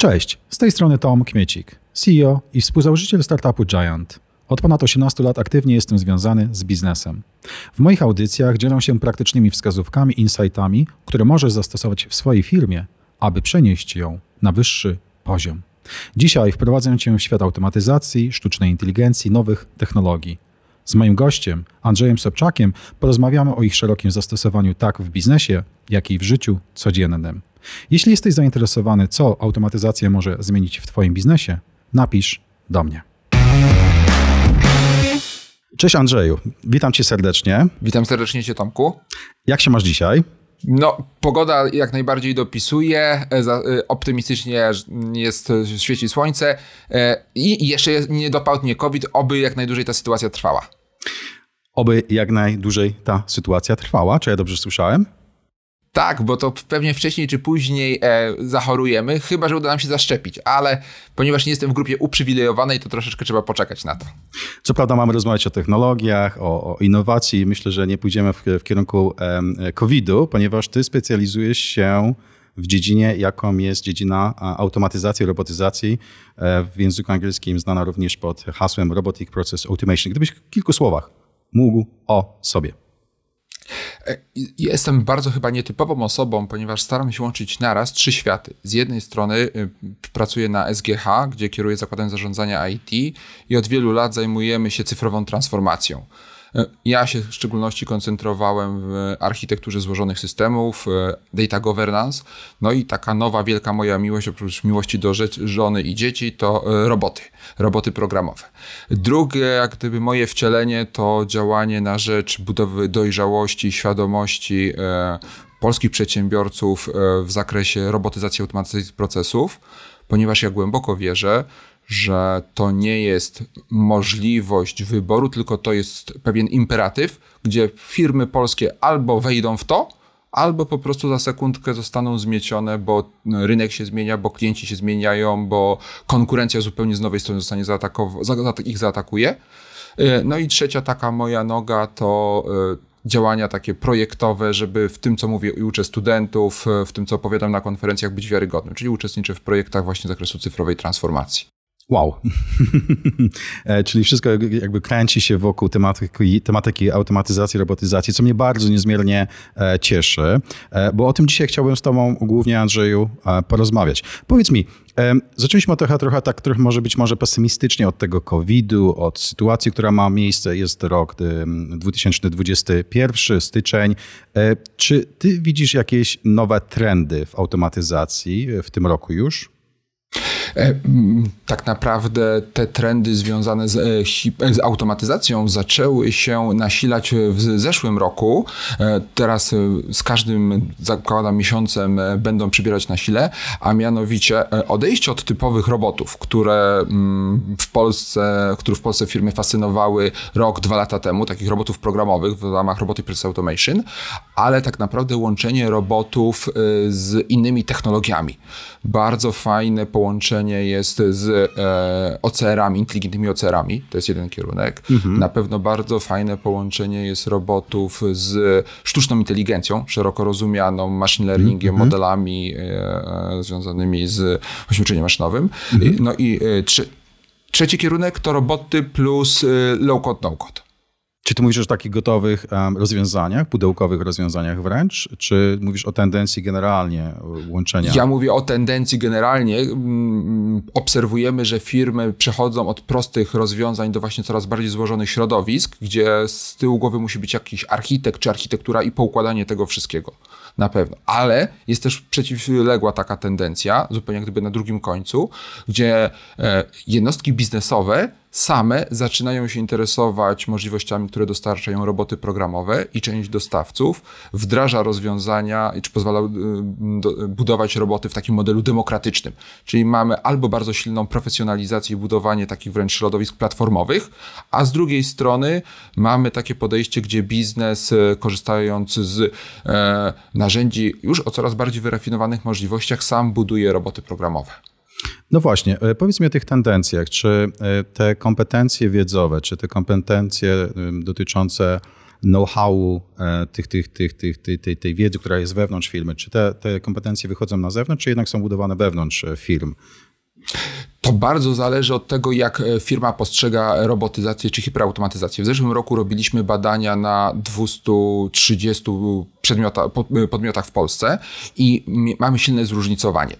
Cześć, z tej strony Tom Kmiecik, CEO i współzałożyciel startupu Giant. Od ponad 18 lat aktywnie jestem związany z biznesem. W moich audycjach dzielę się praktycznymi wskazówkami insightami, które możesz zastosować w swojej firmie, aby przenieść ją na wyższy poziom. Dzisiaj wprowadzę Cię w świat automatyzacji, sztucznej inteligencji, nowych technologii. Z moim gościem, Andrzejem Sobczakiem, porozmawiamy o ich szerokim zastosowaniu tak w biznesie, jak i w życiu codziennym. Jeśli jesteś zainteresowany, co automatyzacja może zmienić w Twoim biznesie, napisz do mnie. Cześć Andrzeju, witam Cię serdecznie. Witam serdecznie Cię Tomku. Jak się masz dzisiaj? No, pogoda jak najbardziej dopisuje, e, e, optymistycznie jest, świeci słońce e, i jeszcze nie dopadł mnie COVID, oby jak najdłużej ta sytuacja trwała. Oby jak najdłużej ta sytuacja trwała, czy ja dobrze słyszałem? Tak, bo to pewnie wcześniej czy później e, zachorujemy, chyba że uda nam się zaszczepić, ale ponieważ nie jestem w grupie uprzywilejowanej, to troszeczkę trzeba poczekać na to. Co prawda mamy rozmawiać o technologiach, o, o innowacji. Myślę, że nie pójdziemy w, w kierunku e, COVID-u, ponieważ ty specjalizujesz się w dziedzinie, jaką jest dziedzina automatyzacji, robotyzacji, e, w języku angielskim znana również pod hasłem Robotic Process Automation. Gdybyś w kilku słowach mógł o sobie. E, jestem bardzo chyba nietypową osobą, ponieważ staram się łączyć naraz trzy światy. Z jednej strony y, pracuję na SGH, gdzie kieruję zakładem zarządzania IT i od wielu lat zajmujemy się cyfrową transformacją. Ja się w szczególności koncentrowałem w architekturze złożonych systemów, e, data governance, no i taka nowa wielka moja miłość, oprócz miłości do żony i dzieci, to e, roboty, roboty programowe. Drugie, jak gdyby moje wcielenie, to działanie na rzecz budowy dojrzałości, świadomości e, polskich przedsiębiorców w zakresie robotyzacji, automatyzacji procesów, ponieważ ja głęboko wierzę, że to nie jest możliwość wyboru, tylko to jest pewien imperatyw, gdzie firmy polskie albo wejdą w to, albo po prostu za sekundkę zostaną zmiecione, bo rynek się zmienia, bo klienci się zmieniają, bo konkurencja zupełnie z nowej strony zostanie zaatakowana, ich zaatakuje. E, no i trzecia taka moja noga to e, działania takie projektowe, żeby w tym, co mówię i uczę studentów, e, w tym, co opowiadam na konferencjach, być wiarygodnym, czyli uczestniczę w projektach właśnie z zakresu cyfrowej transformacji. Wow. E, czyli wszystko jakby kręci się wokół tematyki, tematyki automatyzacji, robotyzacji, co mnie bardzo niezmiernie e, cieszy, e, bo o tym dzisiaj chciałbym z Tobą głównie, Andrzeju, porozmawiać. Powiedz mi, zaczęliśmy trochę, trochę tak, trochę może być może pesymistycznie od tego COVID-u, od sytuacji, która ma miejsce, jest rok 2021, styczeń. Czy Ty widzisz jakieś nowe trendy w automatyzacji w tym roku już? E, tak naprawdę te trendy związane z, e, z, automatyzacją zaczęły się nasilać w zeszłym roku. E, teraz z każdym, zakładam, miesiącem będą przybierać na sile, a mianowicie odejście od typowych robotów, które w Polsce, które w Polsce firmy fascynowały rok, dwa lata temu, takich robotów programowych w ramach Robotic Process Automation, ale tak naprawdę łączenie robotów z innymi technologiami. Bardzo fajne połączenie jest z e, OCR-ami, inteligentnymi OCR-ami, to jest jeden kierunek. Mhm. Na pewno bardzo fajne połączenie jest robotów z sztuczną inteligencją, szeroko rozumianą machine learningiem, mhm. modelami e, e, związanymi z uczeniem maszynowym. Mhm. No i e, trze trzeci kierunek to roboty plus e, low-code, no-code. Czy ty mówisz o takich gotowych rozwiązaniach, pudełkowych rozwiązaniach wręcz, czy mówisz o tendencji generalnie łączenia? Ja mówię o tendencji generalnie. Mm, obserwujemy, że firmy przechodzą od prostych rozwiązań do właśnie coraz bardziej złożonych środowisk, gdzie z tyłu głowy musi być jakiś architekt czy architektura i poukładanie tego wszystkiego. Na pewno. Ale jest też przeciwległa taka tendencja, zupełnie jak gdyby na drugim końcu, gdzie e, jednostki biznesowe same zaczynają się interesować możliwościami, które dostarczają roboty programowe i część dostawców wdraża rozwiązania, czy pozwala y, budować roboty w takim modelu demokratycznym. Czyli mamy albo bardzo silną profesjonalizację i budowanie takich wręcz środowisk platformowych, a z drugiej strony mamy takie podejście, gdzie biznes y, korzystając z e, narzędzi już o coraz bardziej wyrafinowanych możliwościach sam buduje roboty programowe. No właśnie, e, powiedz mi o tych tendencjach. Czy e, te kompetencje wiedzowe, czy te kompetencje dotyczące know-howu, tych, tych, tych, tych, tej, tej, tej wiedzy, która jest wewnątrz firmy? Czy te, te kompetencje wychodzą na zewnątrz, czy jednak są budowane wewnątrz firm? To bardzo zależy od tego, jak firma postrzega robotyzację czy hiperautomatyzację. W zeszłym roku robiliśmy badania na 230 przedmiota, podmiotach w Polsce i mamy silne zróżnicowanie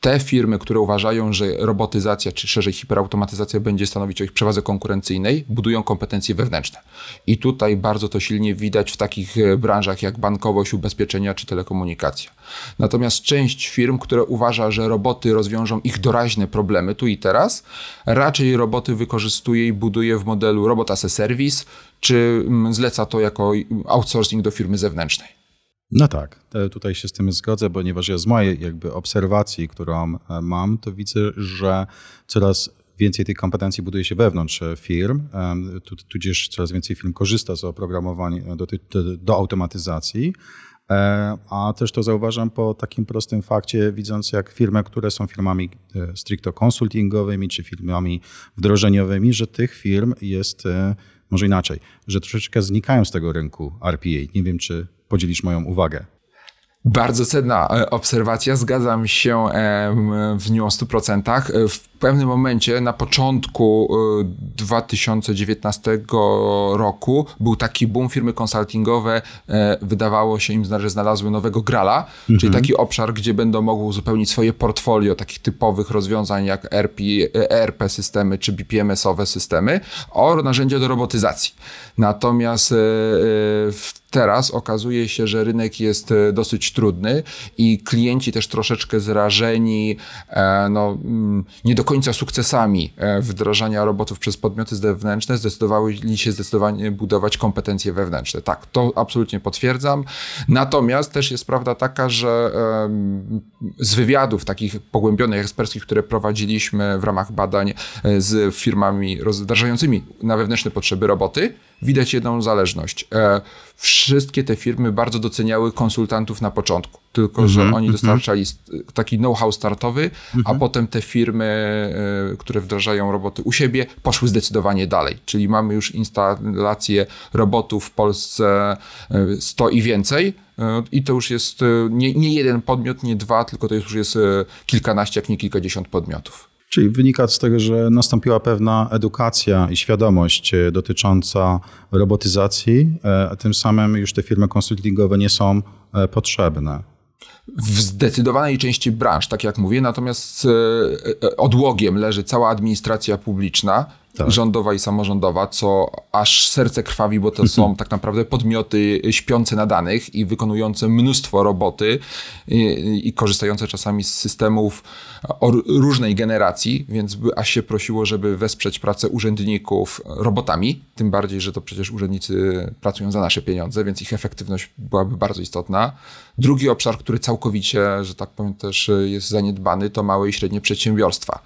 te firmy, które uważają, że robotyzacja czy szerzej hiperautomatyzacja będzie stanowić o ich przewadze konkurencyjnej, budują kompetencje wewnętrzne. I tutaj bardzo to silnie widać w takich e, branżach jak bankowość, ubezpieczenia czy telekomunikacja. Natomiast część firm, które uważa, że roboty rozwiążą ich doraźne problemy tu i teraz, raczej roboty wykorzystuje i buduje w modelu robot as a service, czy mm, zleca to jako outsourcing do firmy zewnętrznej. No tak, tutaj się z tym zgodzę, ponieważ ja z mojej jakby obserwacji, którą e, mam, to widzę, że coraz więcej tych kompetencji buduje się wewnątrz e, firm, tudzież coraz więcej firm korzysta z oprogramowania do, do automatyzacji. E, a też to zauważam po takim prostym fakcie, widząc jak firmy, które są firmami stricto konsultingowymi czy firmami wdrożeniowymi, że tych firm jest, może inaczej, że troszeczkę znikają z tego rynku RPA. Nie wiem, czy podzielisz moją uwagę. Bardzo cenna e, obserwacja, zgadzam się w nią o 100%. W pewnym momencie, na początku 2019 y, roku, był taki boom, firmy konsultingowe e, wydawało się im, że znalazły nowego grala, mhm. czyli taki obszar, gdzie będą mogły uzupełnić swoje portfolio takich typowych rozwiązań jak ERP, ERP systemy czy BPMS-owe systemy o narzędzia do robotyzacji. Natomiast e, e, teraz okazuje się, że rynek jest dosyć trudny i klienci też troszeczkę zrażeni no, mm, nie do końca sukcesami e, wdrażania robotów przez podmioty zewnętrzne zdecydowali się zdecydowanie budować kompetencje wewnętrzne. Tak, to absolutnie potwierdzam. Natomiast też jest prawda taka, że z wywiadów takich pogłębionych, eksperckich, które prowadziliśmy w ramach badań e, z firmami wdrażającymi na wewnętrzne potrzeby roboty, widać jedną zależność. E, wszystkie te firmy bardzo doceniały konsultantów na początku, tylko mm -hmm, że mhm, oni mm -hmm. dostarczali taki know-how startowy, mm -hmm. a mhm. potem te firmy, e, które wdrażają roboty u siebie, poszły zdecydowanie dalej. Czyli mamy już instalację robotów w Polsce 100 e, i więcej. I to już jest nie, nie jeden podmiot, nie dwa, tylko to już jest kilkanaście, jak nie kilkadziesiąt podmiotów. Czyli wynika z tego, że nastąpiła pewna edukacja i świadomość e, dotycząca robotyzacji, e, a tym samym już te firmy konsultingowe nie są e, potrzebne. W zdecydowanej części branż, tak jak mówię, natomiast odłogiem leży cała administracja publiczna, tak. rządowa i samorządowa, co aż serce krwawi, bo to są tak naprawdę podmioty śpiące na danych i wykonujące mnóstwo roboty i, i korzystające czasami z systemów różnej generacji, więc aż się prosiło, żeby wesprzeć pracę urzędników robotami, tym bardziej, że to przecież urzędnicy pracują za nasze pieniądze, więc ich efektywność byłaby bardzo istotna. Drugi obszar, który całkowicie, że tak powiem, też jest zaniedbany, to małe i średnie przedsiębiorstwa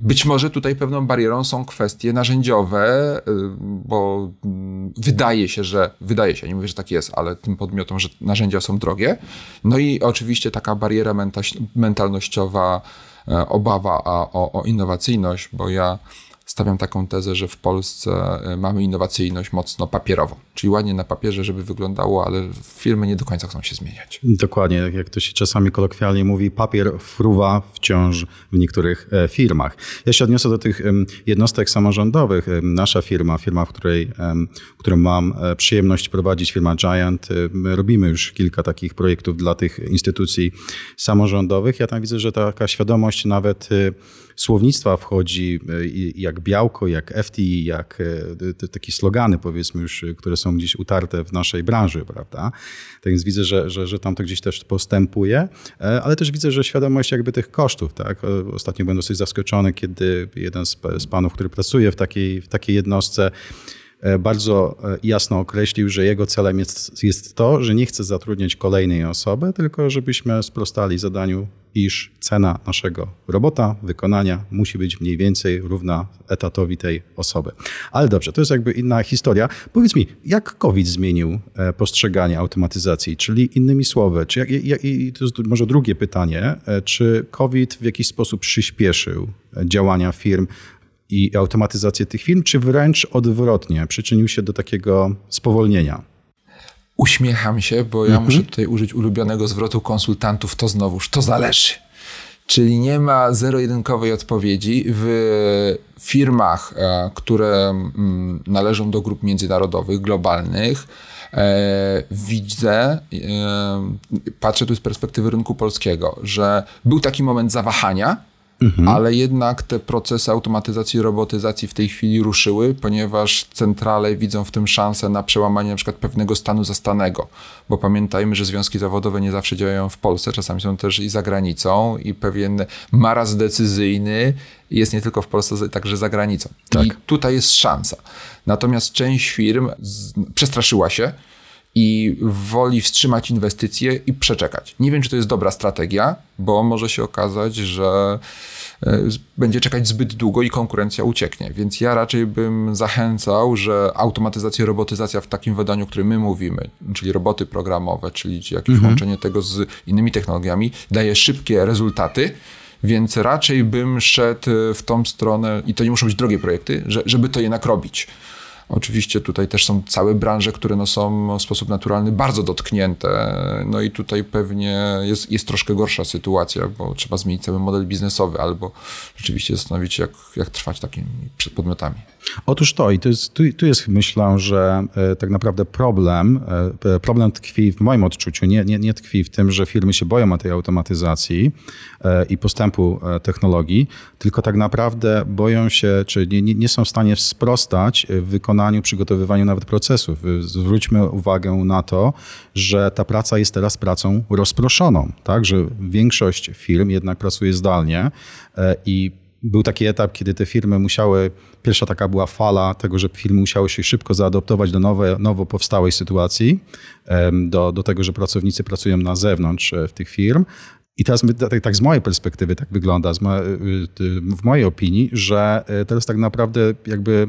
być może tutaj pewną barierą są kwestie narzędziowe, y, bo mm, wydaje się, że wydaje się, nie mówię, że tak jest, ale tym podmiotom, że narzędzia są drogie. No i oczywiście taka bariera mentalnościowa, e, obawa o, o innowacyjność, bo ja stawiam taką tezę, że w Polsce e, mamy innowacyjność mocno papierową. Czyli ładnie na papierze, żeby wyglądało, ale firmy nie do końca chcą się zmieniać. Dokładnie, jak to się czasami kolokwialnie mówi, papier fruwa wciąż w niektórych e, firmach. Ja się odniosę do tych jednostek samorządowych. Nasza firma, firma, w której, którą mam e, przyjemność prowadzić, firma Giant, my robimy już kilka takich projektów dla tych instytucji samorządowych. Ja tam widzę, że taka świadomość nawet słownictwa wchodzi jak białko, jak FTI, jak takie slogany powiedzmy już, które są gdzieś utarte w naszej branży, prawda? Tak więc widzę, że, że, że tam to gdzieś też postępuje, e, ale też widzę, że świadomość jakby tych kosztów, tak? Ostatnio byłem dosyć zaskoczony, kiedy jeden z, z panów, który pracuje w takiej, w takiej jednostce, E, bardzo e, jasno określił, że jego celem jest, jest to, że nie chce zatrudniać kolejnej osoby, tylko żebyśmy sprostali zadaniu, iż cena naszego robota, wykonania musi być mniej więcej równa etatowi tej osoby. Ale dobrze, to jest jakby inna historia. Powiedz mi, jak COVID zmienił e, postrzeganie automatyzacji? Czyli innymi słowy, czy jak, i to jest może drugie pytanie, czy COVID w jakiś sposób przyspieszył działania firm i automatyzację tych firm, czy wręcz odwrotnie przyczynił się do takiego spowolnienia? Uśmiecham się, bo ja mhm. muszę tutaj użyć ulubionego zwrotu konsultantów, to znowuż, to zależy. Czyli nie ma zero-jedynkowej odpowiedzi w firmach, e, które mm, należą do grup międzynarodowych, globalnych. E, widzę, e, patrzę tu z perspektywy rynku polskiego, że był taki moment zawahania, Mhm. Ale jednak te procesy automatyzacji i robotyzacji w tej chwili ruszyły, ponieważ centrale widzą w tym szansę na przełamanie na przykład pewnego stanu zastanego. Bo pamiętajmy, że związki zawodowe nie zawsze działają w Polsce, czasami są też i za granicą i pewien maraz decyzyjny jest nie tylko w Polsce, także za granicą. Tak. I tutaj jest szansa. Natomiast część firm przestraszyła się, i woli wstrzymać inwestycje i przeczekać. Nie wiem, czy to jest dobra strategia, bo może się okazać, że e, będzie czekać zbyt długo i konkurencja ucieknie. Więc ja raczej bym zachęcał, że automatyzacja, robotyzacja w takim wydaniu, o którym my mówimy, czyli roboty programowe, czyli jakieś mhm. łączenie tego z innymi technologiami, daje szybkie rezultaty. Więc raczej bym szedł w tą stronę, i to nie muszą być drogie projekty, żeby to jednak robić. Oczywiście tutaj też są całe branże, które no są w sposób naturalny bardzo dotknięte. No i tutaj pewnie jest, jest troszkę gorsza sytuacja, bo trzeba zmienić cały model biznesowy albo rzeczywiście zastanowić się, jak, jak trwać takimi podmiotami. Otóż to i to jest, tu, tu jest myślę, że e, tak naprawdę problem, e, problem tkwi w moim odczuciu, nie, nie, nie tkwi w tym, że firmy się boją tej automatyzacji e, i postępu technologii, tylko tak naprawdę boją się, czy nie, nie są w stanie sprostać w wykonaniu, przygotowywaniu nawet procesów. Zwróćmy uwagę na to, że ta praca jest teraz pracą rozproszoną, tak, że większość firm jednak pracuje zdalnie i był taki etap, kiedy te firmy musiały, pierwsza taka była fala tego, że firmy musiały się szybko zaadoptować do nowe, nowo powstałej sytuacji, do, do tego, że pracownicy pracują na zewnątrz e, w tych firm. I teraz my, tak, tak z mojej perspektywy tak wygląda, w mojej opinii, że e, teraz tak naprawdę jakby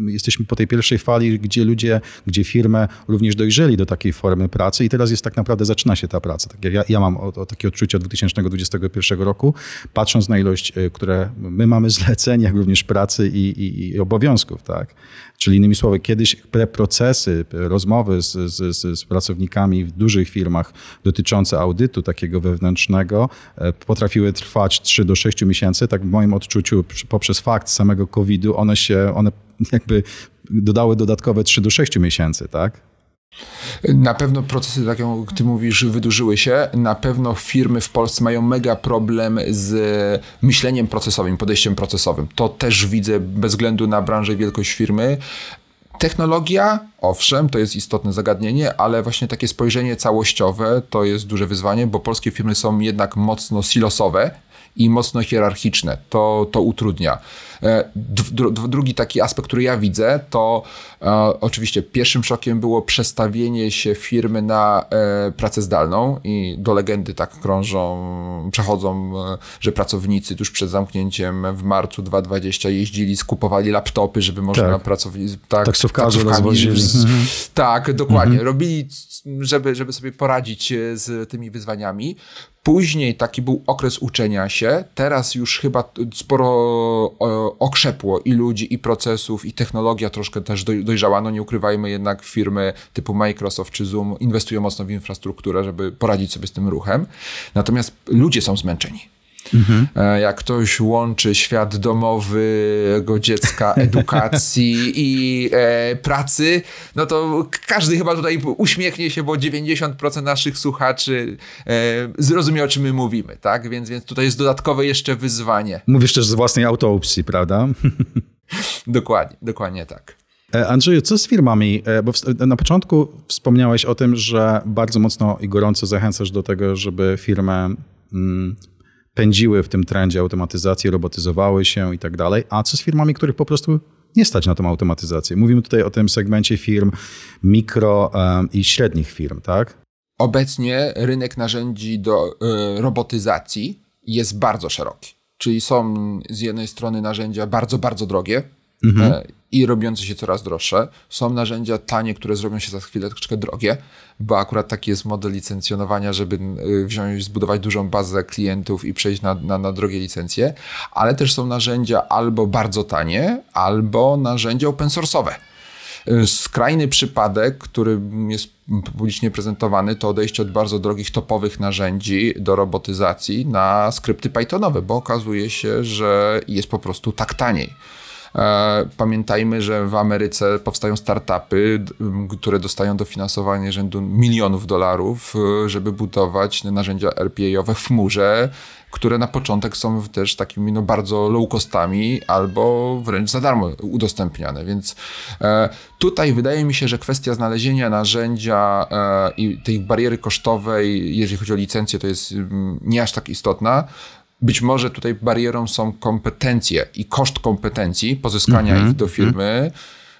jesteśmy po tej pierwszej fali, gdzie ludzie, gdzie firmy również dojrzeli do takiej formy pracy i teraz jest tak naprawdę, zaczyna się ta praca. Tak ja, ja mam o, o takie odczucie od 2021 roku, patrząc na ilość, które my mamy zleceń, jak również pracy i, i, i obowiązków, tak. Czyli innymi słowy, kiedyś procesy, rozmowy z, z, z pracownikami w dużych firmach dotyczące audytu takiego wewnętrznego e, potrafiły trwać 3 do 6 miesięcy. Tak w moim odczuciu poprzez fakt samego COVID-u one się, one jakby dodały dodatkowe 3 do 6 miesięcy, tak? Na pewno procesy, tak jak ty mówisz, wydłużyły się. Na pewno firmy w Polsce mają mega problem z myśleniem procesowym, podejściem procesowym. To też widzę bez względu na branżę i wielkość firmy. Technologia, owszem, to jest istotne zagadnienie, ale właśnie takie spojrzenie całościowe to jest duże wyzwanie, bo polskie firmy są jednak mocno silosowe i mocno hierarchiczne. To, to utrudnia. E, drugi taki aspekt, który ja widzę, to e, oczywiście pierwszym szokiem było przestawienie się firmy na e, pracę zdalną i do legendy tak krążą, przechodzą, że pracownicy tuż przed zamknięciem w marcu 2020 jeździli, skupowali laptopy, żeby można tak. pracownicy... Tak, taksówkarzy rozwozili. Mhm. Tak, dokładnie. Mhm. Robili, żeby, żeby sobie poradzić z tymi wyzwaniami. Później taki był okres uczenia się. Teraz już chyba sporo okrzepło i ludzi, i procesów, i technologia troszkę też dojrzała. No nie ukrywajmy jednak firmy typu Microsoft czy Zoom inwestują mocno w infrastrukturę, żeby poradzić sobie z tym ruchem. Natomiast ludzie są zmęczeni. Mhm. E, jak ktoś łączy świat domowego dziecka, edukacji i e, pracy, no to każdy chyba tutaj uśmiechnie się, bo 90% naszych słuchaczy e, zrozumie, o czym my mówimy, tak? Więc, więc tutaj jest dodatkowe jeszcze wyzwanie. Mówisz też z własnej autoopsji, prawda? dokładnie, dokładnie tak. E, Andrzeju, co z firmami? E, bo na początku wspomniałeś o tym, że bardzo mocno i gorąco zachęcasz do tego, żeby firmy mm, pędziły w tym trendzie automatyzacji, robotyzowały się i tak dalej. A co z firmami, których po prostu nie stać na tą automatyzację? Mówimy tutaj o tym segmencie firm mikro i średnich firm, tak? Obecnie rynek narzędzi do y, robotyzacji jest bardzo szeroki. Czyli są z jednej strony narzędzia bardzo, bardzo drogie, mhm. E, i robiące się coraz droższe. Są narzędzia tanie, które zrobią się za chwilę troszeczkę drogie, bo akurat taki jest model licencjonowania, żeby y, wziąć, zbudować dużą bazę klientów i przejść na, na, na drogie licencje, ale też są narzędzia albo bardzo tanie, albo narzędzia open source'owe Skrajny przypadek, który jest publicznie prezentowany, to odejście od bardzo drogich, topowych narzędzi do robotyzacji na skrypty Pythonowe, bo okazuje się, że jest po prostu tak taniej. E, pamiętajmy, że w Ameryce powstają startupy, które dostają dofinansowanie rzędu milionów dolarów, e, żeby budować narzędzia RPA-owe w chmurze, które na początek są też takimi no, bardzo low costami albo wręcz za darmo udostępniane. Więc e, tutaj wydaje mi się, że kwestia znalezienia narzędzia e, i tej bariery kosztowej, jeżeli chodzi o licencję, to jest mm, nie aż tak istotna. Być może tutaj barierą są kompetencje i koszt kompetencji, pozyskania mm -hmm. ich do firmy,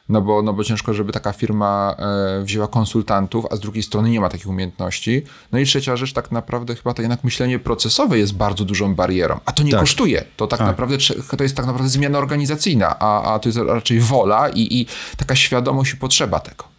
no bo, no bo ciężko, żeby taka firma e, wzięła konsultantów, a z drugiej strony nie ma takich umiejętności. No i trzecia rzecz, tak naprawdę chyba to jednak myślenie procesowe jest bardzo dużą barierą, a to nie tak. kosztuje. To tak, tak, naprawdę to jest tak naprawdę zmiana organizacyjna, a, a to jest raczej wola i, i taka świadomość i potrzeba tego.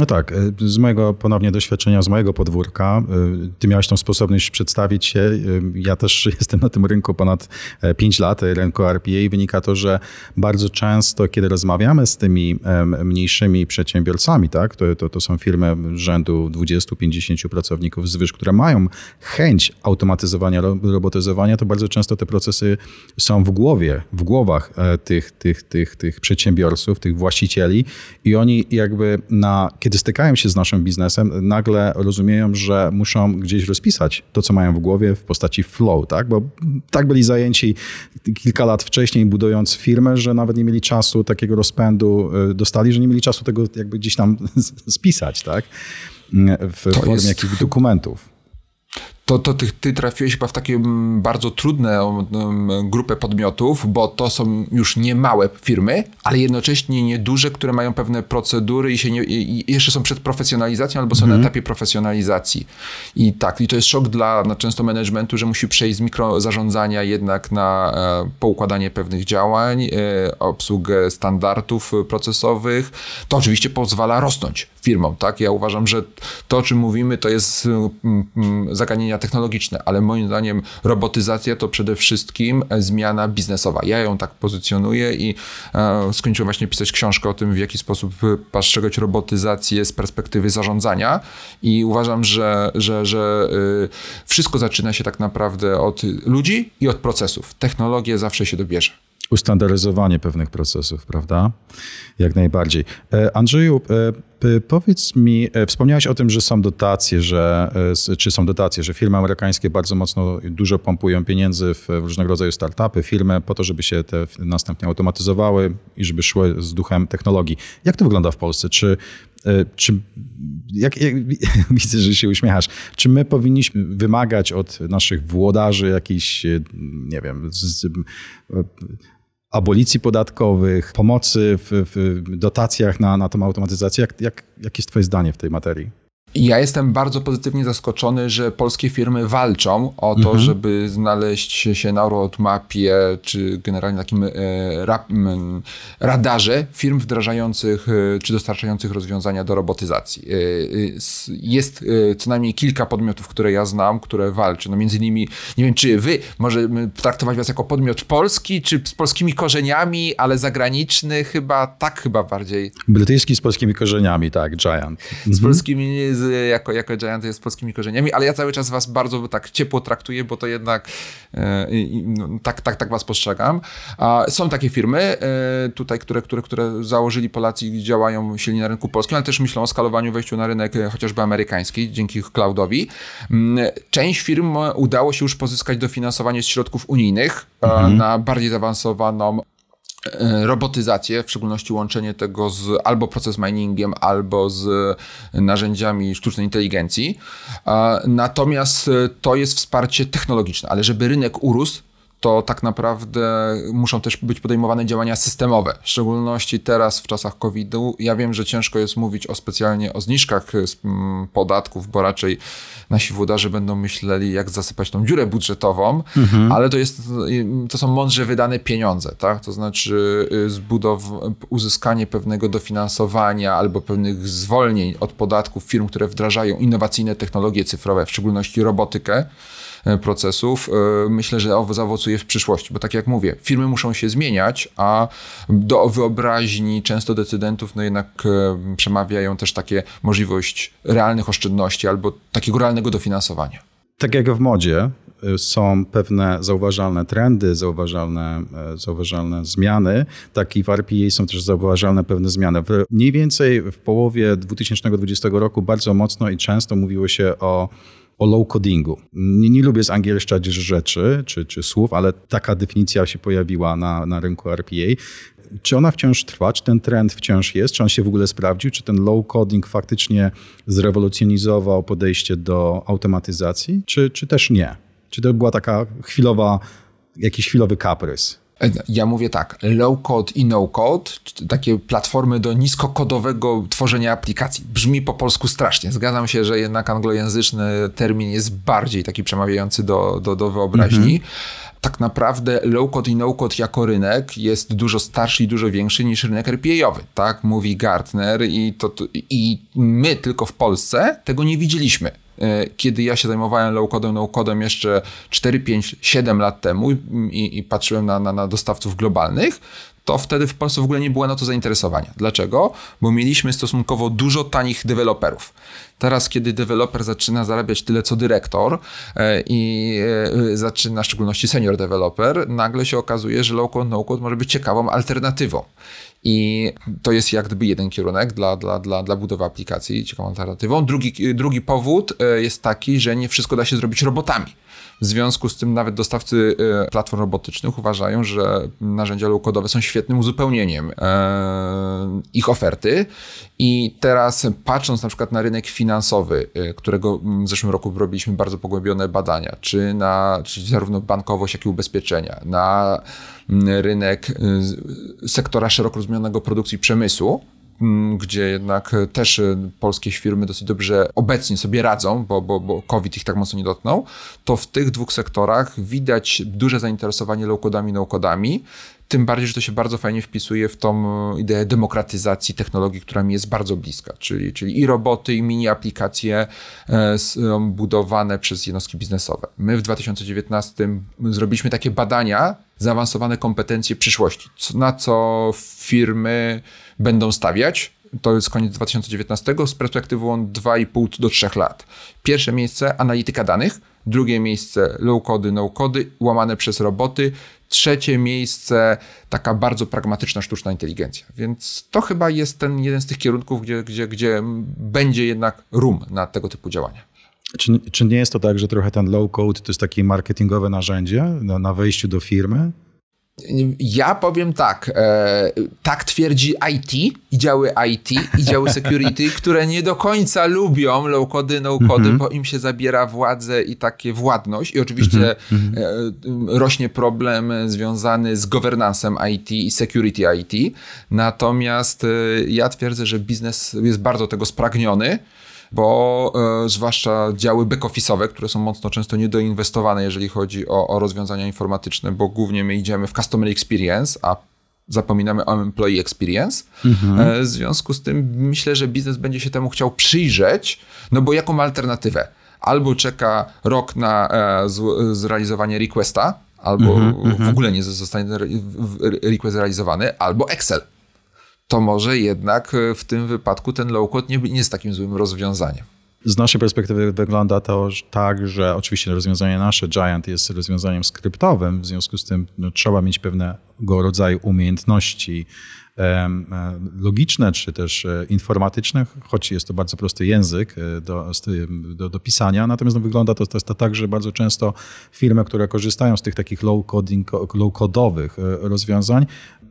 No tak, y, z mojego ponownie doświadczenia, z mojego podwórka, y, ty miałeś tą sposobność przedstawić się. Y, ja też jestem na tym rynku ponad 5 lat, rynku RPA i wynika to, że bardzo często, kiedy rozmawiamy z tymi mniejszymi przedsiębiorcami, tak, to, to, to są firmy rzędu 20-50 pracowników zwyż, które mają chęć automatyzowania, robotyzowania, to bardzo często te procesy są w głowie, w głowach e, tych, tych, tych, tych przedsiębiorców, tych właścicieli i oni jakby na kiedy stykają się z naszym biznesem, nagle rozumieją, że muszą gdzieś rozpisać to, co mają w głowie w postaci flow, tak? Bo tak byli zajęci kilka lat wcześniej, budując firmę, że nawet nie mieli czasu takiego rozpędu y, dostali, że nie mieli czasu tego jakby gdzieś tam spisać, tak? W to formie jest... jakichś dokumentów to, to ty, ty trafiłeś chyba w takie mm, bardzo trudne um, grupę podmiotów, bo to są już nie małe firmy, ale jednocześnie nieduże, które mają pewne procedury i, się nie, i jeszcze są przed profesjonalizacją albo są mm. na mhm. etapie profesjonalizacji. I tak, i to jest szok dla no, często managementu, że musi przejść z mikrozarządzania jednak na e, poukładanie pewnych działań, e, obsługę standardów procesowych. To oczywiście pozwala rosnąć firmom, tak? Ja uważam, że to, o czym mówimy, to jest mm, mm, zagadnienia technologiczne, ale moim zdaniem robotyzacja to przede wszystkim zmiana biznesowa. Ja ją tak pozycjonuję i e, skończyłem właśnie pisać książkę o tym, w jaki sposób postrzegać robotyzację z perspektywy zarządzania i uważam, że, że, że y, wszystko zaczyna się tak naprawdę od ludzi i od procesów. Technologię zawsze się dobierze ustandaryzowanie pewnych procesów, prawda? Jak najbardziej. E, Andrzeju, e, powiedz mi, e, wspomniałeś o tym, że są dotacje, że, czy są dotacje, że firmy amerykańskie bardzo mocno, dużo pompują pieniędzy w różnego rodzaju startupy, firmy po to, żeby się te następnie automatyzowały i żeby szły z duchem technologii. Jak to wygląda w Polsce? Czy czy, jak, jak, widzę, że się uśmiechasz. Czy my powinniśmy wymagać od naszych włodarzy jakichś, nie wiem, z, abolicji podatkowych, pomocy w, w dotacjach na, na tą automatyzację. Jak, jak, jakie jest Twoje zdanie w tej materii? Ja jestem bardzo pozytywnie zaskoczony, że polskie firmy walczą o to, mhm. żeby znaleźć się na roadmapie, czy generalnie takim e, radarze firm wdrażających e, czy dostarczających rozwiązania do robotyzacji. E, jest co najmniej kilka podmiotów, które ja znam, które walczą. No między innymi, nie wiem, czy wy możemy traktować was jako podmiot polski, czy z polskimi korzeniami, ale zagraniczny chyba, tak chyba bardziej. Brytyjski z polskimi korzeniami, tak, Giant. Z mhm. polskimi, z jako, jako Giant jest polskimi korzeniami, ale ja cały czas was bardzo tak ciepło traktuję, bo to jednak e, no, tak, tak, tak was postrzegam. A są takie firmy e, tutaj, które, które, które założyli Polacy i działają silnie na rynku polskim, ale też myślą o skalowaniu, wejściu na rynek e, chociażby amerykański dzięki cloudowi. Mm, część firm udało się już pozyskać dofinansowanie z środków unijnych mhm. na bardziej zaawansowaną E, robotyzację, w szczególności łączenie tego z albo proces miningiem, albo z narzędziami sztucznej inteligencji. Natomiast e, to jest wsparcie technologiczne, ale żeby rynek urósł, to tak naprawdę muszą też być podejmowane działania systemowe, w szczególności teraz w czasach COVID-u. Ja wiem, że ciężko jest mówić o specjalnie o zniżkach mm, podatków, bo raczej nasi włodarze będą myśleli, jak zasypać tą dziurę budżetową, mhm. ale to, jest, to są mądrze wydane pieniądze, tak? To znaczy y, zbudow, uzyskanie pewnego dofinansowania albo pewnych zwolnień od podatków firm, które wdrażają innowacyjne technologie cyfrowe, w szczególności robotykę, procesów, myślę, że zaowocuje w przyszłości, bo tak jak mówię, firmy muszą się zmieniać, a do wyobraźni często decydentów no jednak przemawiają też takie możliwość realnych oszczędności albo takiego realnego dofinansowania. Tak jak w modzie, są pewne zauważalne trendy, zauważalne, e, zauważalne zmiany, tak i w RPA są też zauważalne pewne zmiany. Mniej więcej w połowie 2020 roku bardzo mocno i często mówiło się o o low codingu. Nie, nie lubię zangielszczać rzeczy czy, czy słów, ale taka definicja się pojawiła na, na rynku RPA. Czy ona wciąż trwa? Czy ten trend wciąż jest? Czy on się w ogóle sprawdził? Czy ten low coding faktycznie zrewolucjonizował podejście do automatyzacji? Czy, czy też nie? Czy to była taka chwilowa, jakiś chwilowy kaprys? Ja mówię tak, low code i no code, takie platformy do niskokodowego tworzenia aplikacji. Brzmi po polsku strasznie. Zgadzam się, że jednak anglojęzyczny termin jest bardziej taki przemawiający do, do, do wyobraźni. Mhm tak naprawdę low-code i no-code jako rynek jest dużo starszy i dużo większy niż rynek RPA-owy, tak mówi Gartner i, to, i my tylko w Polsce tego nie widzieliśmy. E, kiedy ja się zajmowałem low-codem, no-codem jeszcze 4, 5, 7 lat temu i, i patrzyłem na, na, na dostawców globalnych, to wtedy w Polsce w ogóle nie było na to zainteresowania. Dlaczego? Bo mieliśmy stosunkowo dużo tanich deweloperów. Teraz, kiedy deweloper zaczyna zarabiać tyle co dyrektor e, i e, zaczyna, w szczególności senior developer, nagle się okazuje, że low-code, no-code może być ciekawą alternatywą. I to jest jak gdyby jeden kierunek dla, dla, dla, dla budowy aplikacji, ciekawą alternatywą. Drugi, drugi powód e, jest taki, że nie wszystko da się zrobić robotami. W związku z tym nawet dostawcy e, platform robotycznych uważają, że narzędzia low-codowe są świetnym uzupełnieniem e, ich oferty. I teraz patrząc na przykład na rynek finansowy, którego w zeszłym roku robiliśmy bardzo pogłębione badania, czy na czy zarówno bankowość, jak i ubezpieczenia, na rynek sektora szeroko rozumianego produkcji przemysłu, gdzie jednak też e, polskie firmy dosyć dobrze obecnie sobie radzą, bo, bo, bo COVID ich tak mocno nie dotknął, to w tych dwóch sektorach widać duże zainteresowanie low-codami, no-codami. Tym bardziej, że to się bardzo fajnie wpisuje w tą e, ideę demokratyzacji technologii, która mi jest bardzo bliska, czyli, czyli i roboty, i mini aplikacje e, są budowane przez jednostki biznesowe. My w 2019 zrobiliśmy takie badania, zaawansowane kompetencje przyszłości, na co firmy będą stawiać. To jest koniec 2019 z perspektywą 2,5 do 3 lat. Pierwsze miejsce analityka danych, drugie miejsce low cody, no cody łamane przez roboty, trzecie miejsce taka bardzo pragmatyczna sztuczna inteligencja. Więc to chyba jest ten jeden z tych kierunków, gdzie, gdzie, gdzie będzie jednak room na tego typu działania. Czy, czy nie jest to tak, że trochę ten low code to jest takie marketingowe narzędzie na, na wejściu do firmy? Ja powiem tak, e, tak twierdzi IT i działy IT i działy security, które nie do końca lubią low-cody, no-cody, mm -hmm. bo im się zabiera władzę i takie władność i oczywiście mm -hmm. e, rośnie problem związany z governance'em IT i security IT. Natomiast e, ja twierdzę, że biznes jest bardzo tego spragniony, bo e, zwłaszcza działy back-office'owe, które są mocno często niedoinwestowane, jeżeli chodzi o, o rozwiązania informatyczne, bo głównie my idziemy w customer experience, a zapominamy o employee experience. Mhm. E, w związku z tym myślę, że biznes będzie się temu chciał przyjrzeć, no bo jaką alternatywę? Albo czeka rok na e, zrealizowanie requesta, albo mhm, w mhm. ogóle nie zostanie request zrealizowany, albo Excel to może jednak e, w tym wypadku ten low-code nie, nie jest takim złym rozwiązaniem. Z naszej perspektywy wygląda to tak, że oczywiście rozwiązanie nasze Giant jest rozwiązaniem skryptowym, w związku z tym no, trzeba mieć pewnego rodzaju umiejętności logiczne czy też e, informatyczne, choć jest to bardzo prosty język e, do, do, do pisania. Natomiast no, wygląda to, to, to tak, że bardzo często firmy, które korzystają z tych takich low-codowych rozwiązań,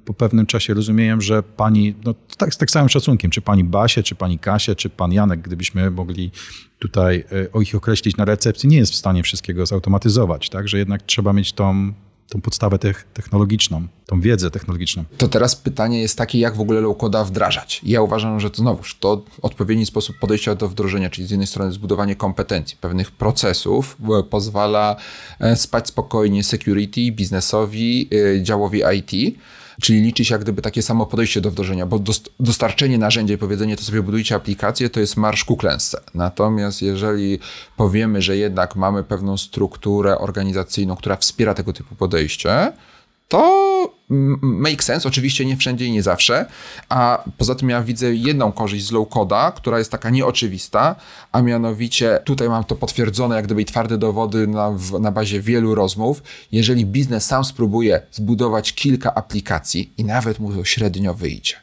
po pewnym czasie rozumieją, że pani, no, tak, z tak samym szacunkiem, czy pani Basie, czy pani Kasie, czy pan Janek, gdybyśmy mogli tutaj ich określić na recepcji, nie jest w stanie wszystkiego zautomatyzować, tak? Że jednak trzeba mieć tą tą podstawę technologiczną, tą wiedzę technologiczną. To teraz pytanie jest takie, jak w ogóle low-coda wdrażać. Ja uważam, że to znowuż to odpowiedni sposób podejścia do wdrożenia, czyli z jednej strony zbudowanie kompetencji, pewnych procesów e, pozwala e, spać spokojnie security, biznesowi, e, działowi IT, Czyli liczy się jak gdyby takie samo podejście do wdrożenia, bo dostarczenie narzędzia i powiedzenie to sobie budujcie aplikację, to jest marsz ku klęsce. Natomiast jeżeli powiemy, że jednak mamy pewną strukturę organizacyjną, która wspiera tego typu podejście, to make sense, oczywiście nie wszędzie i nie zawsze, a poza tym ja widzę jedną korzyść z low-coda, która jest taka nieoczywista, a mianowicie tutaj mam to potwierdzone jak gdyby twarde dowody na, na bazie wielu rozmów, jeżeli biznes sam spróbuje zbudować kilka aplikacji i nawet mu to średnio wyjdzie,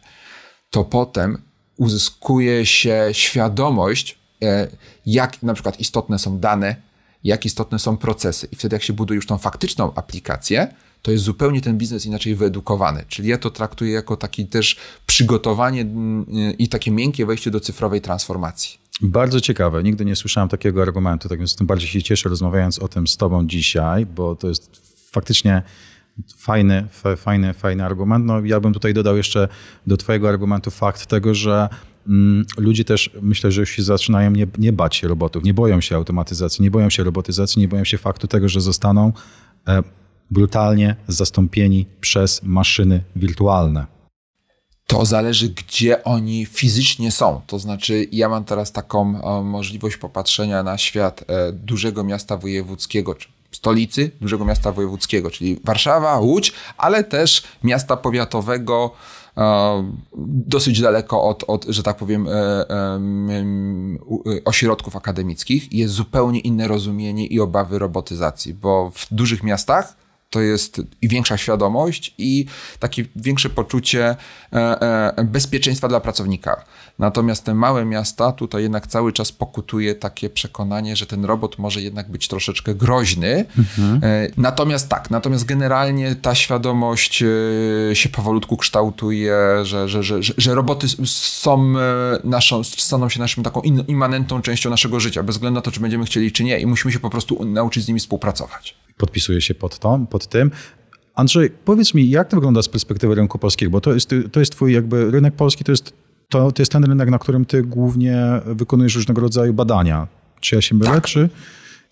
to potem uzyskuje się świadomość, e, jak na przykład istotne są dane, jak istotne są procesy. I wtedy jak się buduje już tą faktyczną aplikację, to jest zupełnie ten biznes inaczej wyedukowany. Czyli ja to traktuję jako taki też przygotowanie mm, i takie miękkie wejście do cyfrowej transformacji. Bardzo ciekawe. Nigdy nie słyszałem takiego argumentu, tak więc tym bardziej się cieszę rozmawiając o tym z tobą dzisiaj, bo to jest faktycznie fajny, fajny, fajny argument. No, ja bym tutaj dodał jeszcze do twojego argumentu fakt tego, że mm, ludzie też myślę, że już się zaczynają nie, nie bać robotów, nie boją się automatyzacji, nie boją się robotyzacji, nie boją się faktu tego, że zostaną e, brutalnie zastąpieni przez maszyny wirtualne. To zależy, gdzie oni fizycznie są. To znaczy, ja mam teraz taką e, możliwość popatrzenia na świat e, dużego miasta wojewódzkiego, czy stolicy dużego miasta wojewódzkiego, czyli Warszawa, Łódź, ale też miasta powiatowego, e, dosyć daleko od, od że tak powiem, ośrodków akademickich. Jest zupełnie inne rozumienie i obawy robotyzacji, bo w dużych miastach to jest i większa świadomość, i takie większe poczucie e, e, bezpieczeństwa dla pracownika. Natomiast te małe miasta, tutaj jednak cały czas pokutuje takie przekonanie, że ten robot może jednak być troszeczkę groźny. Mhm. E, natomiast tak, natomiast generalnie ta świadomość się powolutku kształtuje, że, że, że, że roboty są naszą, staną się naszym taką immanentną częścią naszego życia, bez względu na to, czy będziemy chcieli, czy nie, i musimy się po prostu nauczyć z nimi współpracować podpisuję się pod, to, pod tym. Andrzej, powiedz mi, jak to wygląda z perspektywy rynku polskiego? Bo to jest, to jest twój jakby rynek polski, to jest, to, to jest ten rynek, na którym ty głównie wykonujesz różnego rodzaju badania. Czy ja się mylę, tak. czy...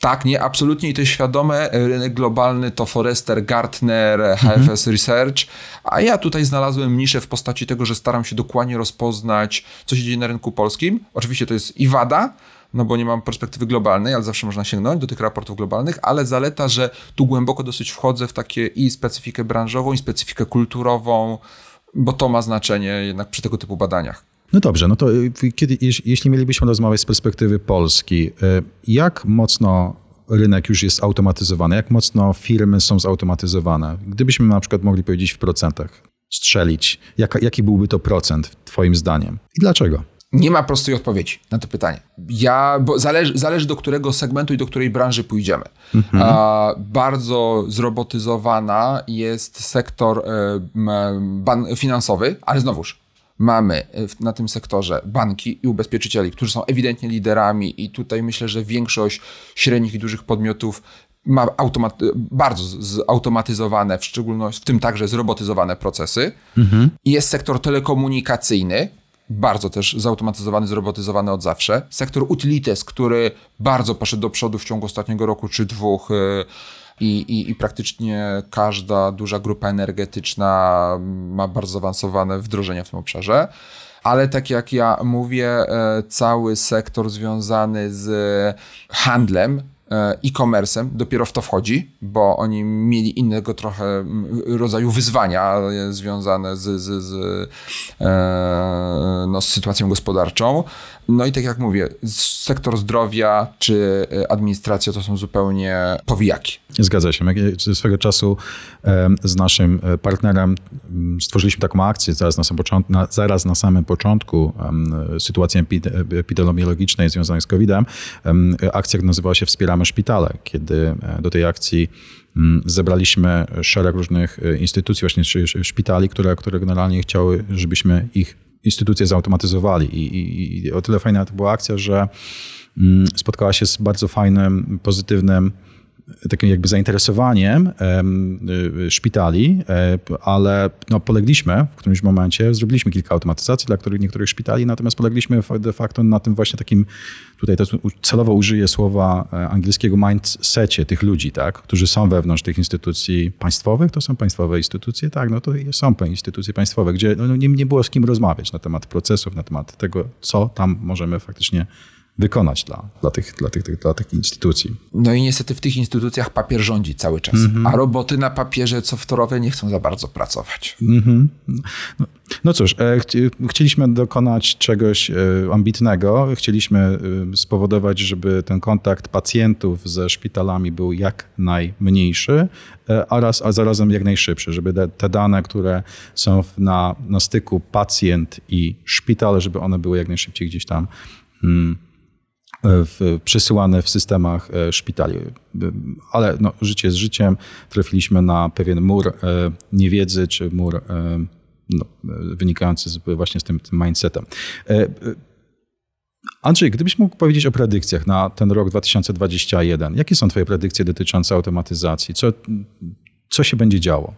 Tak, nie, absolutnie i to jest świadome. Rynek globalny to Forrester, Gartner, HFS mhm. Research, a ja tutaj znalazłem niszę w postaci tego, że staram się dokładnie rozpoznać, co się dzieje na rynku polskim. Oczywiście to jest i wada, no bo nie mam perspektywy globalnej, ale zawsze można sięgnąć do tych raportów globalnych, ale zaleta, że tu głęboko dosyć wchodzę w takie i specyfikę branżową, i specyfikę kulturową, bo to ma znaczenie jednak przy tego typu badaniach. No dobrze, no to y, kiedy, jeśli mielibyśmy rozmawiać z perspektywy Polski, y, jak mocno rynek już jest automatyzowany, jak mocno firmy są zautomatyzowane? Gdybyśmy na przykład mogli powiedzieć w procentach, strzelić, jaka, jaki byłby to procent Twoim zdaniem i dlaczego? Nie ma prostej odpowiedzi na to pytanie. Ja, bo zależy, zależy do którego segmentu i do której branży pójdziemy. Mhm. A, bardzo zrobotyzowana jest sektor e, finansowy, ale znowuż mamy e, na tym sektorze banki i ubezpieczycieli, którzy są ewidentnie liderami i tutaj myślę, że większość średnich i dużych podmiotów ma bardzo zautomatyzowane, w szczególności w tym także zrobotyzowane procesy. Mhm. Jest sektor telekomunikacyjny, bardzo też zautomatyzowany, zrobotyzowany od zawsze. Sektor utilities, który bardzo poszedł do przodu w ciągu ostatniego roku czy dwóch y, i, i, i praktycznie każda duża grupa energetyczna ma bardzo zaawansowane wdrożenia w tym obszarze ale tak jak ja mówię, e, cały sektor związany z handlem, e-commerce'em dopiero w to wchodzi, bo oni mieli innego trochę rodzaju wyzwania związane z, z, z, e, no, z sytuacją gospodarczą. No i tak jak mówię, sektor zdrowia czy e, administracja to są zupełnie powijaki. Zgadza się. Swego czasu z naszym partnerem stworzyliśmy taką akcję zaraz na, sam początku, na, zaraz na samym początku sytuacji epidemiologicznej związanej z COVID-em. Akcja nazywała się Wspieramy Szpitale, kiedy e, do tej akcji zebraliśmy szereg różnych e, instytucji, właśnie szpitali, które, które generalnie chciały, żebyśmy ich instytucje zautomatyzowali. I, i, I, o tyle fajna to była akcja, że spotkała się z bardzo fajnym, pozytywnym takim jakby zainteresowaniem szpitali, ale no, polegliśmy w którymś momencie, zrobiliśmy kilka automatyzacji dla których, niektórych szpitali, natomiast polegliśmy de facto na tym właśnie takim, tutaj to celowo użyję słowa angielskiego mindsetie tych ludzi, tak, którzy są wewnątrz tych instytucji państwowych, to są państwowe instytucje, tak, no to są instytucje państwowe, gdzie no, nie, nie było z kim rozmawiać na temat procesów, na temat tego, co tam możemy faktycznie wykonać dla, dla, tych, dla, tych, dla tych instytucji. No i niestety w tych instytucjach papier rządzi cały czas, mm -hmm. a roboty na papierze software'owe nie chcą za bardzo pracować. Mm -hmm. no, no, cóż, e, chcieliśmy dokonać czegoś e, ambitnego, chcieliśmy e, spowodować, żeby ten kontakt pacjentów ze szpitalami był jak najmniejszy, oraz, a zarazem jak najszybszy, żeby te dane, które są na, na styku pacjent i szpital, żeby one były jak najszybciej gdzieś tam hmm, w, przesyłane w systemach e, szpitali. Ale no, życie z życiem. Trafiliśmy na pewien mur e, niewiedzy, czy mur e, no, wynikający z, właśnie z tym, tym mindsetem. Andrzej, gdybyś mógł powiedzieć o predykcjach na ten rok 2021. Jakie są Twoje predykcje dotyczące automatyzacji? Co, co się będzie działo?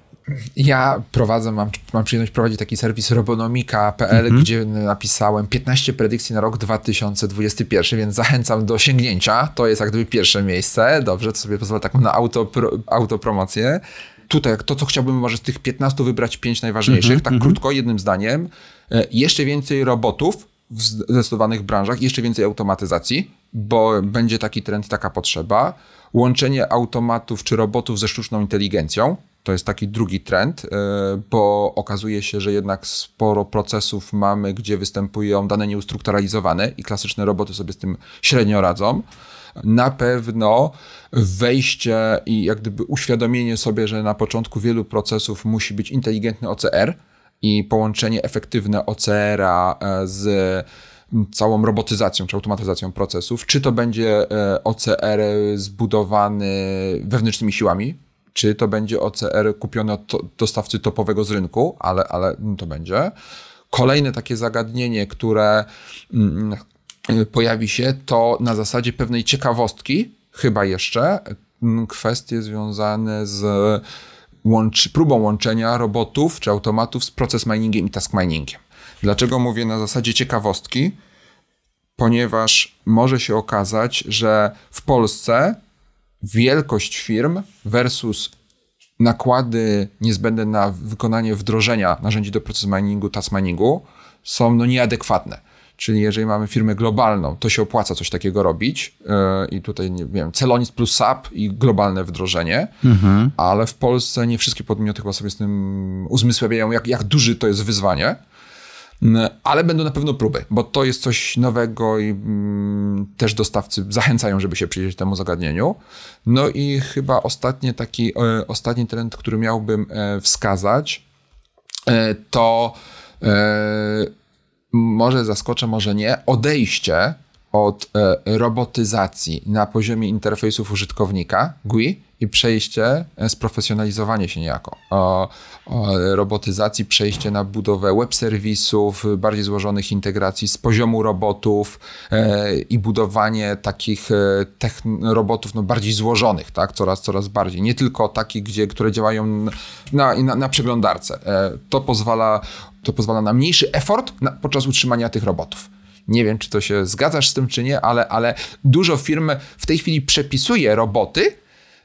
Ja prowadzę, mam, mam przyjemność prowadzić taki serwis robonomika.pl, mhm. gdzie napisałem 15 predykcji na rok 2021, więc zachęcam do sięgnięcia. To jest jak gdyby pierwsze miejsce. Dobrze, to sobie pozwolę taką na autopro, autopromocję. Tutaj to, co chciałbym może z tych 15 wybrać 5 najważniejszych, mhm, tak mhm. krótko, jednym zdaniem. E, jeszcze więcej robotów w zdecydowanych branżach, jeszcze więcej automatyzacji, bo będzie taki trend, taka potrzeba. Łączenie automatów czy robotów ze sztuczną inteligencją to jest taki drugi trend, e, bo okazuje się, że jednak sporo procesów mamy, gdzie występują dane nieustrukturalizowane i klasyczne roboty sobie z tym średnio radzą. Na pewno wejście i jak gdyby uświadomienie sobie, że na początku wielu procesów musi być inteligentny OCR i połączenie efektywne OCR-a e, z całą robotyzacją czy automatyzacją procesów, czy to będzie e, OCR zbudowany wewnętrznymi siłami, czy to będzie OCR kupiony od dostawcy topowego z rynku, ale, ale to będzie. Kolejne takie zagadnienie, które mm, pojawi się, to na zasadzie pewnej ciekawostki, chyba jeszcze, mm, kwestie związane z łącz, próbą łączenia robotów czy automatów z proces miningiem i task miningiem. Dlaczego mówię na zasadzie ciekawostki? Ponieważ może się okazać, że w Polsce wielkość firm versus nakłady niezbędne na wykonanie wdrożenia narzędzi do procesu miningu, task miningu są no nieadekwatne. Czyli jeżeli mamy firmę globalną, to się opłaca coś takiego robić yy, i tutaj, nie wiem, Celonis plus SAP i globalne wdrożenie, mhm. ale w Polsce nie wszystkie podmioty chyba sobie z tym uzmysławiają, jak, jak duży to jest wyzwanie. Mm, ale będą na pewno próby, bo to jest coś nowego i mm, też dostawcy zachęcają, żeby się przyjrzeć temu zagadnieniu. No i chyba ostatni taki, e, ostatni trend, który miałbym e, wskazać, e, to może zaskoczę, może nie, odejście od robotyzacji na poziomie interfejsów użytkownika GUI i przejście, e, sprofesjonalizowanie się niejako, o, o robotyzacji, przejście na budowę web serwisów, bardziej złożonych integracji z poziomu robotów e, i budowanie takich e, robotów no, bardziej złożonych, tak? coraz, coraz bardziej. Nie tylko takich, gdzie, które działają na, na, na przeglądarce. E, to, pozwala, to pozwala na mniejszy effort na, podczas utrzymania tych robotów. Nie wiem, czy to się zgadzasz z tym, czy nie, ale, ale dużo firm w tej chwili przepisuje roboty,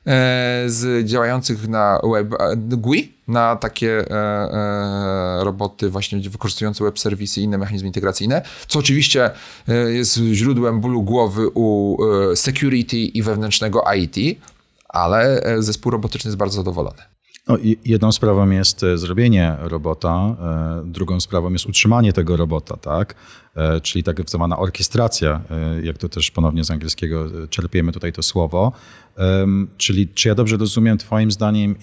E, z działających na web e, GUI na takie e, roboty właśnie wykorzystujące web serwisy i inne mechanizmy integracyjne, co oczywiście jest źródłem bólu głowy u security i wewnętrznego IT, ale zespół robotyczny jest bardzo zadowolony. No, jedną sprawą jest zrobienie robota, drugą sprawą jest utrzymanie tego robota, tak? Czyli tak zwana orkiestracja, jak to też ponownie z angielskiego czerpiemy tutaj to słowo. Czyli czy ja dobrze rozumiem, Twoim zdaniem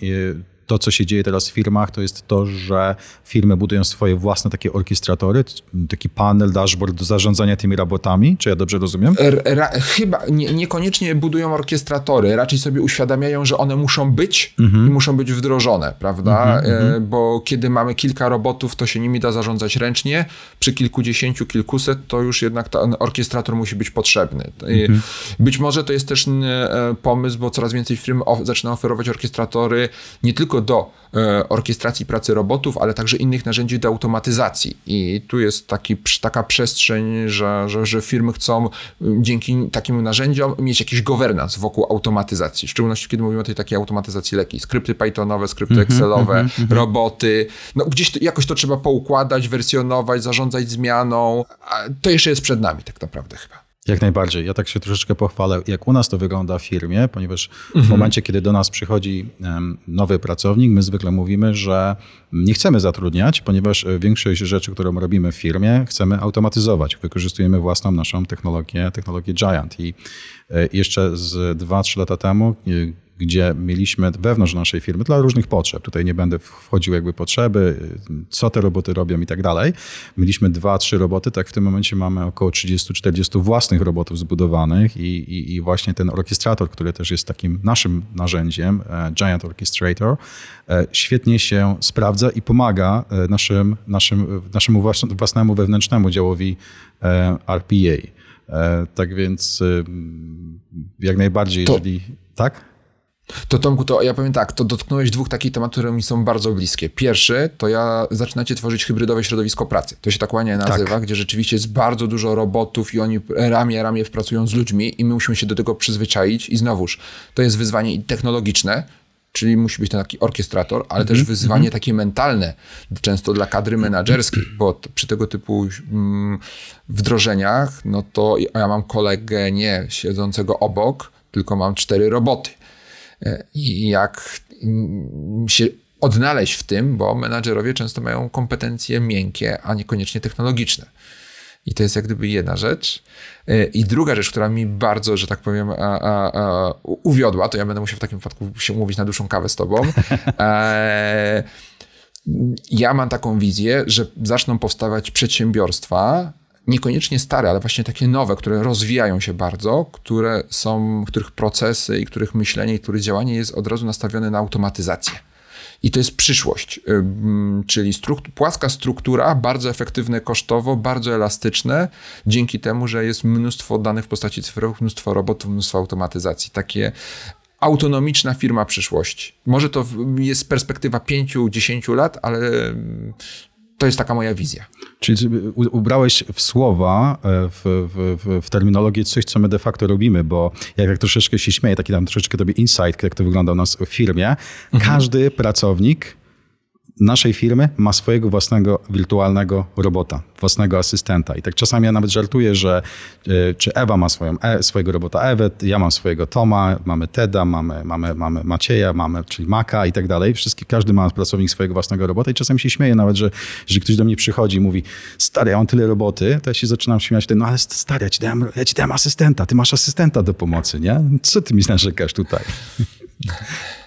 to, co się dzieje teraz w firmach, to jest to, że firmy budują swoje własne takie orkiestratory, taki panel, dashboard do zarządzania tymi robotami. Czy ja dobrze rozumiem? Ra, chyba nie, niekoniecznie budują orkiestratory, raczej sobie uświadamiają, że one muszą być mhm. i muszą być wdrożone, prawda? Mhm, e, mhm. bo kiedy mamy kilka robotów, to się nimi da zarządzać ręcznie. Przy kilkudziesięciu, kilkuset, to już jednak ten orkiestrator musi być potrzebny. Mhm. Być może to jest też e, pomysł, bo coraz więcej firm zaczyna oferować orkiestratory nie tylko do e, orkiestracji pracy robotów, ale także innych narzędzi do automatyzacji. I tu jest taki, taka przestrzeń, że, że, że firmy chcą dzięki takim narzędziom mieć jakiś governance wokół automatyzacji. W szczególności, kiedy mówimy o tej takiej automatyzacji lekkiej. Skrypty Pythonowe, skrypty -hmm, Excelowe, mm -hmm. roboty. No, gdzieś to, jakoś to trzeba poukładać, wersjonować, zarządzać zmianą. To jeszcze jest przed nami tak naprawdę chyba. Jak najbardziej. Ja tak się troszeczkę pochwalę, jak u nas to wygląda w firmie, ponieważ mhm. w momencie, kiedy do nas przychodzi nowy pracownik, my zwykle mówimy, że nie chcemy zatrudniać, ponieważ e, większość rzeczy, którą robimy w firmie, chcemy automatyzować. Wykorzystujemy własną naszą technologię, technologię Giant. I e, jeszcze z 2-3 lata temu e, gdzie mieliśmy wewnątrz naszej firmy dla różnych potrzeb. Tutaj nie będę wchodził jakby potrzeby, co te roboty robią i tak dalej. Mieliśmy dwa, trzy roboty, tak w tym momencie mamy około 30-40 własnych robotów zbudowanych i, i, i, właśnie ten orkiestrator, który też jest takim naszym narzędziem, e, Giant Orchestrator, e, świetnie się sprawdza i pomaga e, naszym, naszym, naszemu własnemu wewnętrznemu działowi RPA. Tak więc jak najbardziej, to... jeżeli... Tak? To Tomku, to ja powiem tak, to dotknąłeś dwóch takich tematów, które mi są bardzo bliskie. Pierwszy, to ja zaczynacie tworzyć hybrydowe środowisko pracy. To się tak ładnie nazywa, tak. gdzie rzeczywiście jest bardzo dużo robotów i oni ramię ramię pracują z ludźmi i my musimy się do tego przyzwyczaić i znowuż, to jest wyzwanie technologiczne, czyli musi być ten taki orkiestrator, ale mm -hmm. też wyzwanie mm -hmm. takie mentalne, często dla kadry menedżerskiej, bo przy tego typu mm, wdrożeniach, no to ja mam kolegę nie siedzącego obok, tylko mam cztery roboty jak się odnaleźć w tym, bo menadżerowie często mają kompetencje miękkie, a niekoniecznie technologiczne. I to jest jak gdyby jedna rzecz. I druga rzecz, która mi bardzo, że tak powiem, a, a, a, uwiodła, to ja będę musiał w takim wypadku się umówić na dłuższą kawę z tobą. E, ja mam taką wizję, że zaczną powstawać przedsiębiorstwa, niekoniecznie stare, ale właśnie takie nowe, które rozwijają się bardzo, które są, których procesy i których myślenie i których działanie jest od razu nastawione na automatyzację. I to jest przyszłość, czyli płaska struktura, bardzo efektywne kosztowo, bardzo elastyczne, dzięki temu, że jest mnóstwo danych w postaci cyfrowych, mnóstwo robotów, mnóstwo automatyzacji. Takie autonomiczna firma przyszłości. Może to jest perspektywa 5-10 lat, ale to jest taka moja wizja. Czyli ubrałeś w słowa, e, w, w, w, terminologię coś, co my de facto robimy, bo jak, jak troszeczkę się śmieję, taki tam troszeczkę tobie insight, jak to wygląda u nas w firmie, mhm. każdy pracownik naszej firmy ma swojego własnego wirtualnego robota, własnego asystenta. I tak czasami ja nawet żartuję, że e, czy Ewa ma swoją, e, swojego robota Ewę, ja mam swojego Toma, mamy Teda, mamy, mamy, mamy Macieja, mamy, czyli Maka i tak dalej. Wszystkie, każdy ma pracownik swojego własnego robota i czasami się śmieję nawet, że, że ktoś do mnie przychodzi i mówi, stary, ja mam tyle roboty, to ja się zaczynam śmiać no ale stary, ja ci, dałem, ja ci dałem asystenta, ty masz asystenta do pomocy, nie? Co ty mi narzekasz tutaj?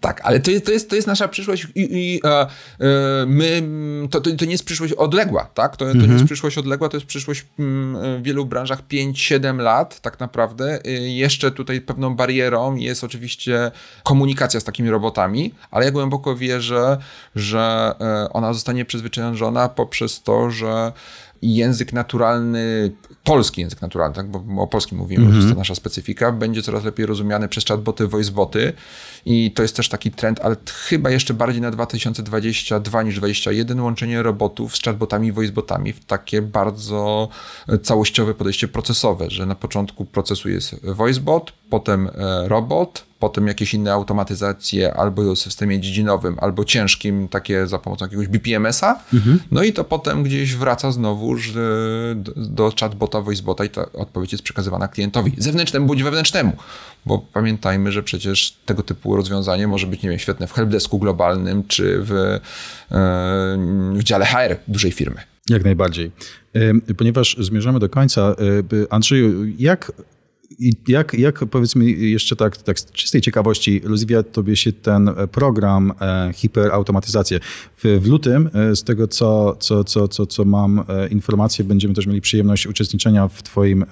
Tak, ale to jest, to jest, to jest nasza przyszłość i, i e, e, my, to, to, to, nie jest przyszłość odległa, tak? To, to mhm. nie jest przyszłość odległa, to jest przyszłość w wielu branżach 5-7 lat tak naprawdę. E, jeszcze tutaj pewną barierą jest oczywiście komunikacja z takimi robotami, ale ja głęboko wierzę, że e, ona zostanie przezwyciężona poprzez to, że język naturalny, polski język naturalny, tak? bo o polskim mówimy, mm -hmm. to jest to nasza specyfika, będzie coraz lepiej rozumiany przez chatboty, voiceboty i to jest też taki trend, ale chyba jeszcze bardziej na 2022 niż 2021 łączenie robotów z chatbotami, voicebotami w takie bardzo całościowe podejście procesowe, że na początku procesu jest voicebot, potem e, robot, potem jakieś inne automatyzacje albo w systemie dziedzinowym, albo ciężkim, takie za pomocą jakiegoś BPMS-a. Mhm. No i to potem gdzieś wraca znowu do, do chatbota, voicebota i ta odpowiedź jest przekazywana klientowi, zewnętrznemu bądź wewnętrznemu. Bo pamiętajmy, że przecież tego typu rozwiązanie może być, nie wiem, świetne w helpdesku globalnym, czy w, e, w dziale HR dużej firmy. Jak najbardziej. Ponieważ zmierzamy do końca, Andrzeju, jak I jak, jak powiedzmy jeszcze tak, tak z czystej ciekawości rozwija tobie się ten program e, hiperautomatyzacji? W, w lutym, e, z tego co, co, co, co, co mam e, informację, będziemy też mieli przyjemność uczestniczenia w twoim, e,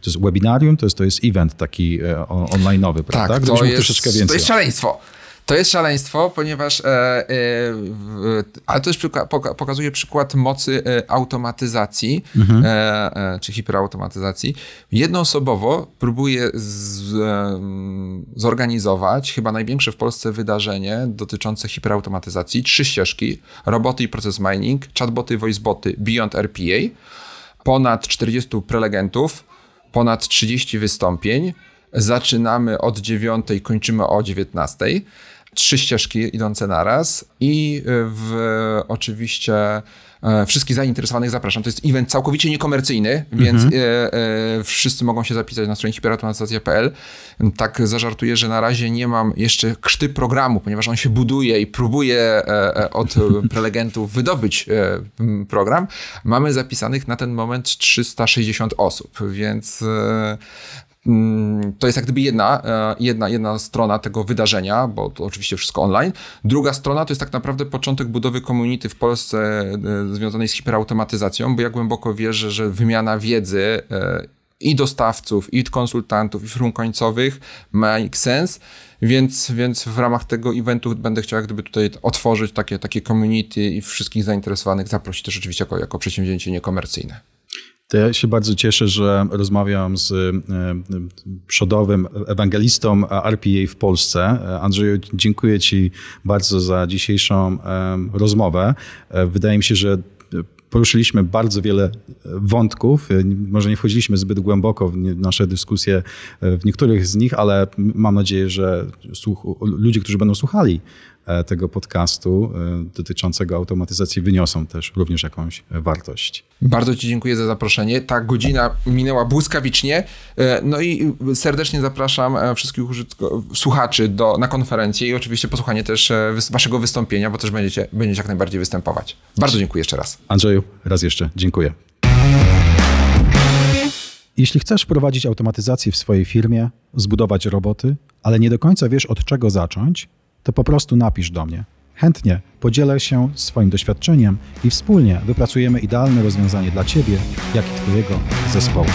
to jest webinarium, to jest, to jest event taki e, online'owy, prawda? Tak, to jest, to jest szaleństwo. To jest szaleństwo, ponieważ, e, e, w, ale to już pokazuje przykład mocy e, automatyzacji, mhm. E, e, czy hiperautomatyzacji. Jednoosobowo próbuje z, e, zorganizować chyba największe w Polsce wydarzenie dotyczące hiperautomatyzacji. Trzy ścieżki, roboty i proces mining, chatboty, voiceboty, Beyond RPA, ponad 40 prelegentów, ponad 30 wystąpień, Zaczynamy od 9, kończymy o 19 trzy ścieżki idące naraz i e, w, oczywiście e, wszystkich zainteresowanych zapraszam. To jest event całkowicie niekomercyjny, więc mhm. e, e, wszyscy mogą się zapisać na stronie hiperautomatyzacja.pl. Tak zażartuję, że na razie nie mam jeszcze krzty programu, ponieważ on się buduje i próbuje e, e od prelegentów wydobyć program. Mamy zapisanych na ten moment 360 osób, więc to jest jak gdyby jedna, e, jedna, jedna strona tego wydarzenia, bo to oczywiście wszystko online. Druga strona to jest tak naprawdę początek budowy community w Polsce e, związanej z hiperautomatyzacją, bo ja głęboko wierzę, że wymiana wiedzy e, i dostawców, i konsultantów, i firm końcowych make sense, więc, więc w ramach tego eventu będę chciał jak gdyby tutaj otworzyć takie, takie community i wszystkich zainteresowanych zaprosić też oczywiście jako, jako przedsięwzięcie niekomercyjne. To ja się bardzo cieszę, że rozmawiam z e, przodowym ewangelistą RPA w Polsce. Andrzeju, dziękuję Ci bardzo za dzisiejszą rozmowę. E, wydaje mi się, że poruszyliśmy bardzo wiele wątków. E, może nie wchodziliśmy zbyt głęboko w nasze dyskusje w niektórych z nich, ale mam nadzieję, że ludzie, którzy będą słuchali E, tego podcastu e, dotyczącego automatyzacji wyniosą też również jakąś wartość. Bardzo Ci dziękuję za zaproszenie. Ta godzina minęła błyskawicznie. E, no i serdecznie zapraszam wszystkich słuchaczy do, na konferencję i oczywiście posłuchanie też Waszego wystąpienia, bo też będziecie, będziecie jak najbardziej występować. Bardzo dziękuję jeszcze raz. Andrzeju, raz jeszcze dziękuję. Jeśli chcesz wprowadzić automatyzację w swojej firmie, zbudować roboty, ale nie do końca wiesz od czego zacząć, to po prostu napisz do mnie. Chętnie podzielę się swoim doświadczeniem i wspólnie wypracujemy idealne rozwiązanie dla Ciebie, jak i Twojego zespołu.